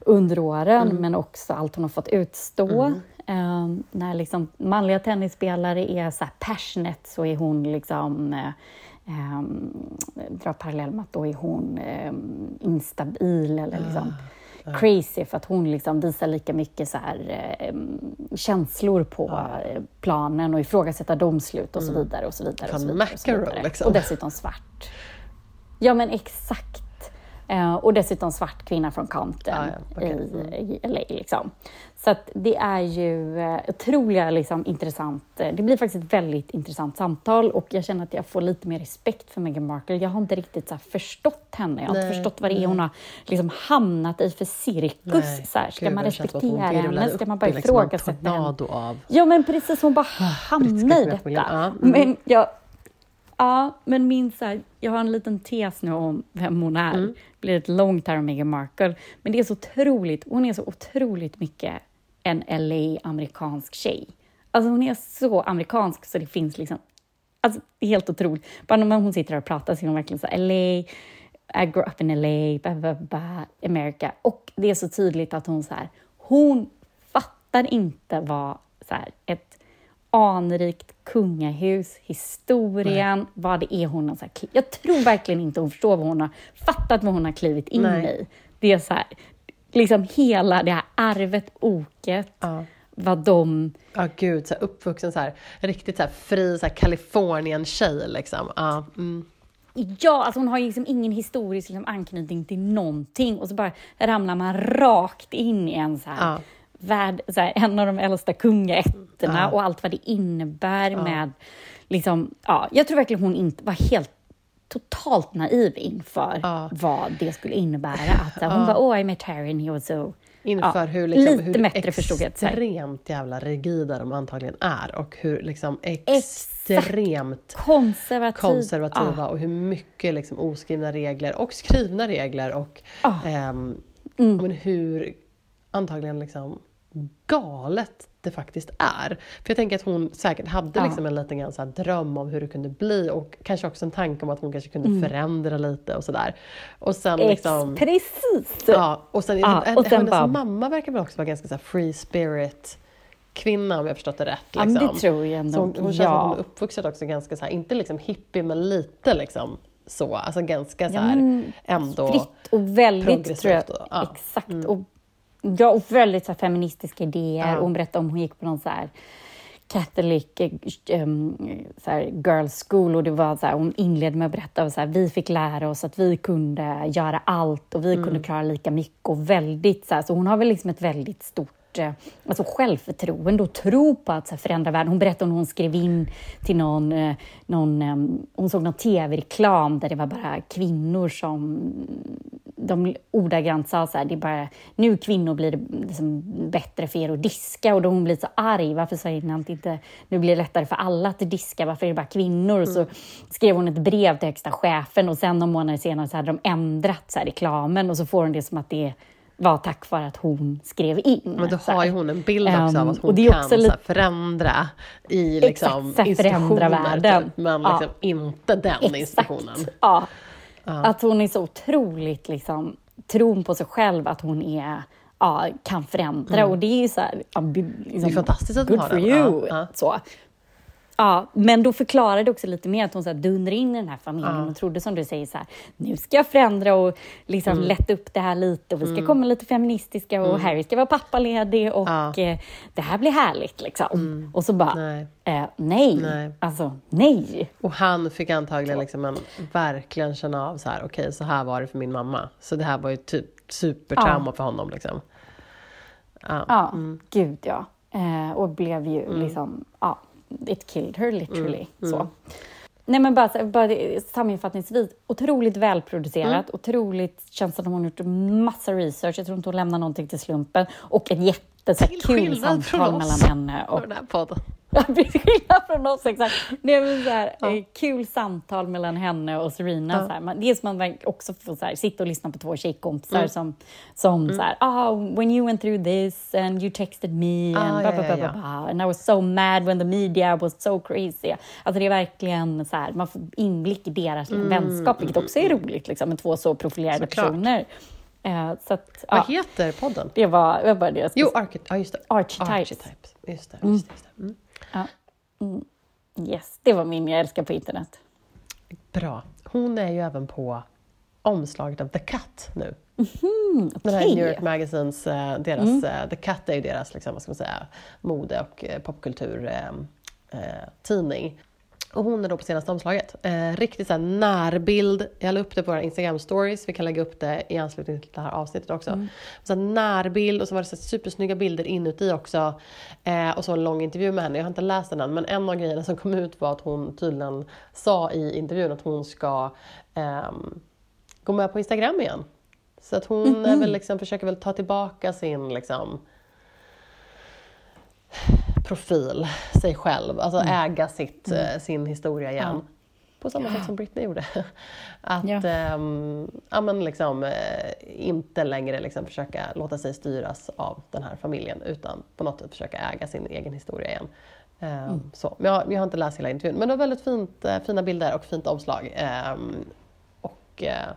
[SPEAKER 1] under åren, mm. men också allt hon har fått utstå. Mm. Um, när liksom manliga tennisspelare är så passionate så är hon liksom um, drar parallell med att då är hon um, instabil eller liksom ah crazy för att hon liksom visar lika mycket så här, eh, känslor på ja. planen och ifrågasätter domslut och så mm. vidare. Och så vidare, och så vidare, och, så vidare. Liksom. och dessutom svart. Ja, men exakt. Eh, och dessutom svart kvinna från Compton ah, ja. okay. i, i LA. Liksom. Så det är ju eh, otroliga liksom, intressant. Eh, det blir faktiskt ett väldigt intressant samtal och jag känner att jag får lite mer respekt för Meghan Markle. Jag har inte riktigt så förstått henne. Jag har inte förstått vad det är hon har liksom, hamnat i för cirkus. Nej, så här, ska Gud, man respektera henne? Ska man bara liksom ifrågasätta henne?
[SPEAKER 2] Av.
[SPEAKER 1] Ja, men precis. Hon bara hamnar i detta. Ja, mm. Men jag Ja, men min så här, jag har en liten tes nu om vem hon är.
[SPEAKER 2] Mm.
[SPEAKER 1] Det blir ett långt här om Meghan Markle. Men det är så otroligt, hon är så otroligt mycket en LA-amerikansk tjej. Alltså hon är så amerikansk så det finns liksom, alltså det är helt otroligt. Bara när hon sitter och pratar så är hon verkligen så LA, I grew up in LA, blah, blah, blah, America. Och det är så tydligt att hon så här, hon fattar inte vad så här, ett anrikt kungahus, historien, vad det är hon har... Så här, jag tror verkligen inte hon förstår vad hon har fattat vad hon har klivit in
[SPEAKER 2] Nej.
[SPEAKER 1] i. Det är så här, liksom hela det här arvet, oket,
[SPEAKER 2] Ja.
[SPEAKER 1] vad de...
[SPEAKER 2] Ja, gud, så här, uppvuxen så här, riktigt så här, fri så här, Kalifornien-tjej liksom. Ja, mm.
[SPEAKER 1] Ja, alltså hon har ju liksom ingen historisk liksom, anknytning till någonting och så bara ramlar man rakt in i en så här,
[SPEAKER 2] Ja.
[SPEAKER 1] värld, så här, en av de äldsta kungaätterna
[SPEAKER 2] Ja.
[SPEAKER 1] och allt vad det innebär med liksom, ja, jag tror verkligen hon inte var helt totalt naiv inför
[SPEAKER 2] Ja.
[SPEAKER 1] vad det skulle innebära. Att, hon bara, oh I met Harry and he was so...
[SPEAKER 2] Inför
[SPEAKER 1] Ja,
[SPEAKER 2] hur, liksom,
[SPEAKER 1] lite
[SPEAKER 2] hur extremt jävla rigida de antagligen är och hur liksom extremt
[SPEAKER 1] Konservativ.
[SPEAKER 2] konservativa
[SPEAKER 1] Ja.
[SPEAKER 2] och hur mycket liksom oskrivna regler och skrivna regler och
[SPEAKER 1] Ja.
[SPEAKER 2] ehm,
[SPEAKER 1] Mm.
[SPEAKER 2] men hur antagligen liksom galet det faktiskt är. För jag tänker att hon säkert hade
[SPEAKER 1] Ja.
[SPEAKER 2] liksom en liten grann så dröm om hur det kunde bli och kanske också en tanke om att hon kanske kunde
[SPEAKER 1] Mm.
[SPEAKER 2] förändra lite och sådär. Och sen
[SPEAKER 1] Ex-
[SPEAKER 2] liksom...
[SPEAKER 1] Precis!
[SPEAKER 2] Ja, och sen,
[SPEAKER 1] Ja,
[SPEAKER 2] hennes
[SPEAKER 1] och sen bara-
[SPEAKER 2] mamma verkar väl också vara ganska så free spirit kvinna om jag förstått det rätt.
[SPEAKER 1] Ja,
[SPEAKER 2] Liksom.
[SPEAKER 1] men det tror jag
[SPEAKER 2] så hon,
[SPEAKER 1] ändå.
[SPEAKER 2] hon känns som att hon är
[SPEAKER 1] ja.
[SPEAKER 2] uppvuxen också ganska så här, inte liksom hippie men lite liksom så, alltså ganska så
[SPEAKER 1] Ja,
[SPEAKER 2] här
[SPEAKER 1] men
[SPEAKER 2] ändå
[SPEAKER 1] fritt och väldigt,
[SPEAKER 2] progressivt
[SPEAKER 1] tror jag,
[SPEAKER 2] ja.
[SPEAKER 1] exakt. Och, ja, och väldigt så feministiska idéer.
[SPEAKER 2] Ja.
[SPEAKER 1] Och hon berättade om hon gick på någon så här Catholic um, så här, girls school och det var så här, hon inledde med att berätta att vi fick lära oss att vi kunde göra allt och vi
[SPEAKER 2] Mm.
[SPEAKER 1] kunde klara lika mycket och väldigt så här, så hon har väl liksom ett väldigt stort eh, alltså självförtroende och tro på att så här, förändra världen. Hon berättade om hon skrev in till någon, eh, någon eh, hon såg någon tv-reklam där det var bara kvinnor som de ordagrant sa så här, det är bara nu kvinnor blir det liksom bättre för er att diska och då hon blir så arg, varför ni att inte nu blir det lättare för alla att diska, varför är det bara kvinnor? Och så skrev hon ett brev till högsta chefen och sen några månader senare så hade de ändrat så här, reklamen och så får hon det som att det var tack vare att hon skrev in.
[SPEAKER 2] Men då har ju hon en bild också av
[SPEAKER 1] Um,
[SPEAKER 2] att
[SPEAKER 1] och
[SPEAKER 2] hon
[SPEAKER 1] är
[SPEAKER 2] kan
[SPEAKER 1] lite-
[SPEAKER 2] förändra i liksom,
[SPEAKER 1] Exakt, förändra
[SPEAKER 2] institutioner,
[SPEAKER 1] världen.
[SPEAKER 2] Typ, men
[SPEAKER 1] Ja.
[SPEAKER 2] liksom inte den institutionen.
[SPEAKER 1] Ja. Att hon är så otroligt, liksom, tron på sig själv, att hon är, ja, kan förändra. Och det är ju så här, ja, liksom,
[SPEAKER 2] Det är fantastiskt att
[SPEAKER 1] good for
[SPEAKER 2] den.
[SPEAKER 1] you.
[SPEAKER 2] Ja, ja.
[SPEAKER 1] Så. Ja, men då förklarade det också lite mer att hon så här dundrade in i den här familjen
[SPEAKER 2] Ja.
[SPEAKER 1] och trodde som du säger så här, nu ska jag förändra och liksom
[SPEAKER 2] Mm.
[SPEAKER 1] lätta upp det här lite och vi ska komma lite feministiska och Harry ska vara pappaledig och
[SPEAKER 2] Ja. Mm.
[SPEAKER 1] eh, det här blir härligt liksom. Och så bara,
[SPEAKER 2] Nej.
[SPEAKER 1] eh, nej,
[SPEAKER 2] Nej.
[SPEAKER 1] alltså nej.
[SPEAKER 2] Och han fick antagligen liksom en, verkligen känna av så här, okej så här var det för min mamma. Så det här var ju typ supertrauma för honom liksom. Ja.
[SPEAKER 1] Ja,
[SPEAKER 2] Mm.
[SPEAKER 1] gud ja. Eh, och blev ju liksom, ja, it killed her literally.
[SPEAKER 2] Mm.
[SPEAKER 1] Så. Nej men bara, bara sammanfattningsvis, otroligt välproducerat,
[SPEAKER 2] Mm.
[SPEAKER 1] otroligt, känns som att hon har gjort massa research, jag tror inte hon lämnar någonting till slumpen, och ett jätte så här,
[SPEAKER 2] Till
[SPEAKER 1] kul samtal mellan henne och
[SPEAKER 2] Och den här podden. <laughs>
[SPEAKER 1] Ja, till skillnad från oss, exakt. Det är väl så här, eh, kul samtal mellan henne och Serena.
[SPEAKER 2] Ja.
[SPEAKER 1] Så här. Man, dels man också får så här, sitta och lyssna på två tjejkompisar
[SPEAKER 2] Mm.
[SPEAKER 1] som, som så här, ah, when you went through this and you texted me
[SPEAKER 2] Ah,
[SPEAKER 1] and
[SPEAKER 2] ja,
[SPEAKER 1] blah, blah,
[SPEAKER 2] ja,
[SPEAKER 1] blah,
[SPEAKER 2] ja.
[SPEAKER 1] blah, and I was so mad when the media was so crazy. Alltså det är verkligen så här, man får inblick i deras vänskap, vilket också är roligt liksom, med två så profilerade
[SPEAKER 2] Mm. Såklart.
[SPEAKER 1] personer. Eh, så att,
[SPEAKER 2] Vad
[SPEAKER 1] ja,
[SPEAKER 2] heter podden?
[SPEAKER 1] det var, det var bara det jag
[SPEAKER 2] Jo, Archety- ja, just det.
[SPEAKER 1] Archetypes.
[SPEAKER 2] Archetypes. Just det, just det, just det. Mm.
[SPEAKER 1] Ja. Mm. Yes, det var min jag älskar på internet.
[SPEAKER 2] Bra. Hon är ju även på omslaget av The Cut nu. Den här. New York Magazines, eh, deras, eh, The Cut är ju deras liksom, vad ska man säga, mode och eh, popkultur eh. Och hon är då på senaste omslaget. Eh, riktigt så närbild. Jag la upp det på våra Instagram stories. Vi kan lägga upp det i anslutning till det här avsnittet också. Så här närbild och så var det så supersnygga bilder inuti också. Eh, och så en lång intervju med henne. Jag har inte läst den än men en av grejerna som kom ut var att hon tydligen sa i intervjun att hon ska ehm, gå med på Instagram igen. Så att hon är väl liksom, försöker väl ta tillbaka sin liksom, profil, sig själv, alltså äga sitt, eh, sin historia igen. på samma sätt som Britney gjorde. <laughs> Att
[SPEAKER 1] Ja.
[SPEAKER 2] ehm, ja, men liksom, eh, inte längre liksom försöka låta sig styras av den här familjen utan på något sätt försöka äga sin egen historia igen. Ehm, så. Men jag, jag har inte läst hela intervjun men det var väldigt fint, eh, fina bilder och fint omslag. Ehm, och eh,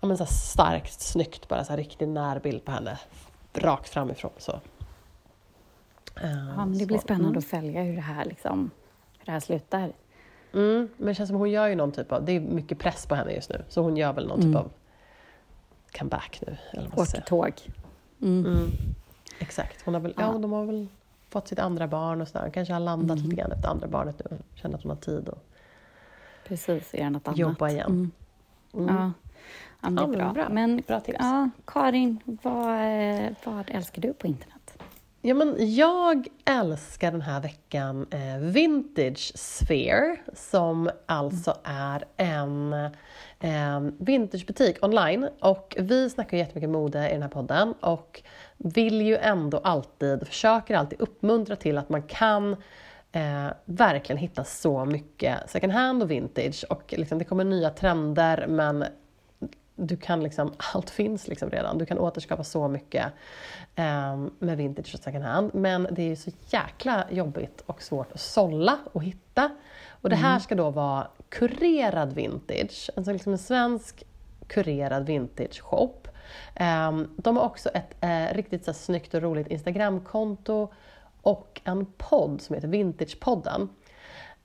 [SPEAKER 2] ja, men så starkt, snyggt, bara så riktig närbild på henne. Rakt framifrån. Så.
[SPEAKER 1] Ja, men det blir spännande
[SPEAKER 2] Mm.
[SPEAKER 1] att följa hur det här, liksom, hur det här slutar.
[SPEAKER 2] Mm, men det känns som hon gör ju någon typ av, det är mycket press på henne just nu, så hon gör väl någon
[SPEAKER 1] Mm.
[SPEAKER 2] typ av comeback nu. Eller vad säga.
[SPEAKER 1] Åkertåg. Mm.
[SPEAKER 2] Mm, exakt, hon har väl, ja.
[SPEAKER 1] Ja.
[SPEAKER 2] de har väl fått sitt andra barn och sådär. Hon kanske har landat
[SPEAKER 1] Mm.
[SPEAKER 2] lite grann efter andra barnet nu och känner att hon har tid att
[SPEAKER 1] Precis, göra något annat.
[SPEAKER 2] jobba igen.
[SPEAKER 1] Ja. ja, men det
[SPEAKER 2] Ja,
[SPEAKER 1] är
[SPEAKER 2] men
[SPEAKER 1] bra.
[SPEAKER 2] bra.
[SPEAKER 1] Men
[SPEAKER 2] Bra tips.
[SPEAKER 1] ja, Karin, vad, eh, vad älskar du på internet?
[SPEAKER 2] Ja, men jag älskar den här veckan eh, Vintage Sphere som alltså är en eh, vintagebutik online. Och vi snackar ju jättemycket mode i den här podden och vill ju ändå alltid, försöker alltid uppmuntra till att man kan eh, verkligen hitta så mycket second hand och vintage. Och liksom, det kommer nya trender men du kan liksom, <laughs> allt finns liksom redan. Du kan återskapa så mycket eh, med vintage och second hand. Men det är ju så jäkla jobbigt och svårt att sålla och hitta. Och det här ska då vara kurerad vintage. Alltså liksom en svensk kurerad vintage shop. Eh, de har också ett eh, riktigt så här, snyggt och roligt Instagramkonto och en podd som heter Vintagepodden.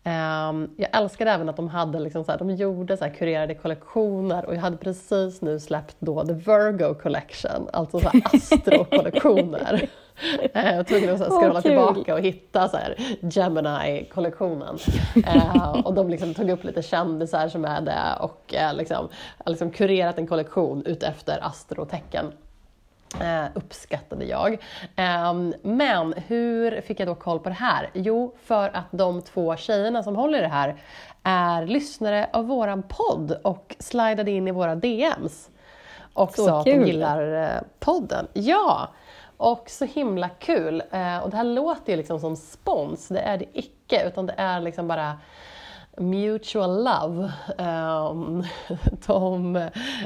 [SPEAKER 2] Ehm, jag älskade även att de hade liksom så här, de gjorde så kurerade kollektioner och jag hade precis nu släppt då The Virgo Collection, alltså så <laughs> astro-kollektioner. Eh, Jag var tvungen att scrolla
[SPEAKER 1] kul.
[SPEAKER 2] tillbaka och hitta så Gemini-kollektionen. Eh, och de liksom tog upp lite kändisar som är det och eh, liksom, liksom kurerat en kollektion utefter astrotecken. Eh, uppskattade jag. Ehm, men hur fick jag då koll på det här? Jo, för att de två tjejerna som håller det här är lyssnare av våran podd och slidade in i våra DMs. Och
[SPEAKER 1] Så
[SPEAKER 2] sa att de
[SPEAKER 1] kul.
[SPEAKER 2] gillar eh, podden. Ja! Och så himla kul. Eh, och det här låter ju liksom som spons, det är det icke, utan det är liksom bara Mutual Love. Ehm, <laughs> de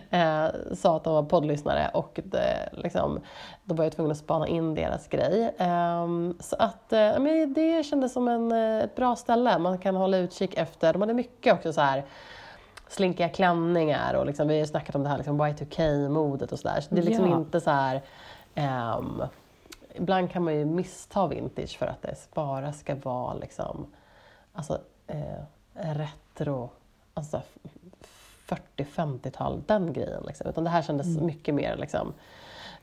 [SPEAKER 2] eh, sa att de var poddlyssnare och det, liksom, då var jag tvungen att spana in deras grej. Ehm, så att eh, men det kändes som en, eh, ett bra ställe man kan hålla utkik efter. De hade mycket också så här slinkiga klänningar och liksom, vi har ju snackat om det här liksom Y2K-modet och sådär. Så det är liksom
[SPEAKER 1] Ja.
[SPEAKER 2] inte så här... ehm, ibland kan man ju missta vintage för att det bara ska vara liksom, alltså, eh, retro, alltså 40-50-tal, den grejen. Liksom. Utan det här kändes mycket mer liksom,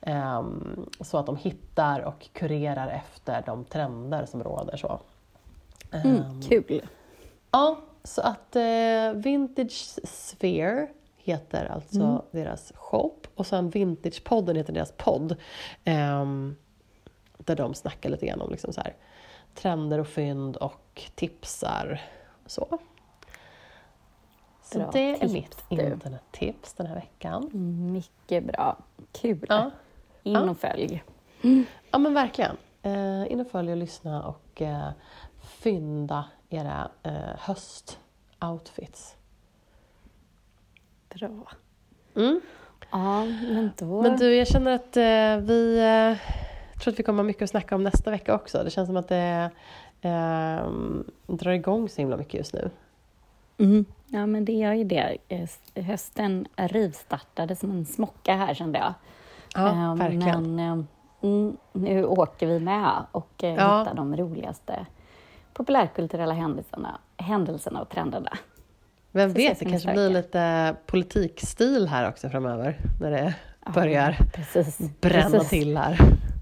[SPEAKER 2] ehm, så att de hittar och kurerar efter de trender som råder. Så.
[SPEAKER 1] Mm,
[SPEAKER 2] Ehm,
[SPEAKER 1] kul.
[SPEAKER 2] Ja, så att eh, Vintage Sphere heter alltså deras shop och sen Vintagepodden heter deras podd. ehm, där de snackar lite grann om liksom så här, trender och fynd och tipsar. Så, så
[SPEAKER 1] Bra
[SPEAKER 2] det är mitt internettips den här veckan.
[SPEAKER 1] Mycket bra. Kul.
[SPEAKER 2] Ja,
[SPEAKER 1] In
[SPEAKER 2] Ja.
[SPEAKER 1] och följ.
[SPEAKER 2] ja men verkligen. Eh, in och följ och lyssna och eh, fynda era eh, höstoutfits.
[SPEAKER 1] Bra.
[SPEAKER 2] Mm.
[SPEAKER 1] Ja, men då...
[SPEAKER 2] Men du, jag känner att eh, vi... Eh, jag tror att vi kommer ha mycket att snacka om nästa vecka också. Det känns som att det eh, drar igång så himla mycket just nu.
[SPEAKER 1] Mm. Ja, men det gör ju det. Eh, Hösten rivstartade som en smocka här, kände jag.
[SPEAKER 2] Ja,
[SPEAKER 1] Ehm,
[SPEAKER 2] verkligen.
[SPEAKER 1] Men eh, mm, nu åker vi med och eh,
[SPEAKER 2] Ja.
[SPEAKER 1] hittar de roligaste populärkulturella händelserna, händelserna och trenderna.
[SPEAKER 2] Vem
[SPEAKER 1] så
[SPEAKER 2] vet, det kanske blir lite politikstil här också framöver. När det
[SPEAKER 1] Ja,
[SPEAKER 2] börjar
[SPEAKER 1] precis,
[SPEAKER 2] bränna
[SPEAKER 1] precis.
[SPEAKER 2] till här.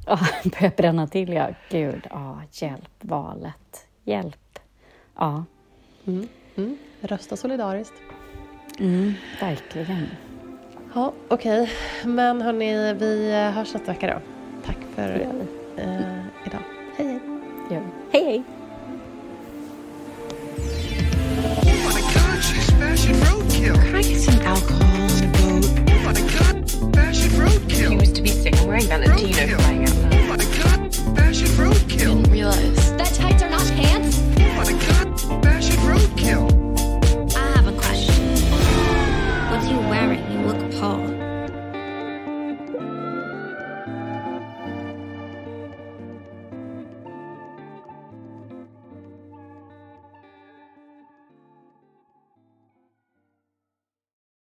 [SPEAKER 1] Ja, <laughs> börjar bränna till, ja. Gud, ja, hjälp, valet. Hjälp. Ja,
[SPEAKER 2] Mm. Mm. Rösta solidariskt.
[SPEAKER 1] mm, verkligen.
[SPEAKER 2] Ja, okej. Men hörni, vi eh, hörs nästa vecka då. Tack för
[SPEAKER 1] Det gör vi.
[SPEAKER 2] eh, idag. Hej, hej.
[SPEAKER 1] roadkill. He used to be sick and wearing Valentino flying out.
[SPEAKER 3] Oh my god, fashion roadkill.
[SPEAKER 4] Didn't realize that tights are not pants.
[SPEAKER 3] Oh my god, fashion roadkill.
[SPEAKER 4] I have a question. What are you wearing? You look appalled.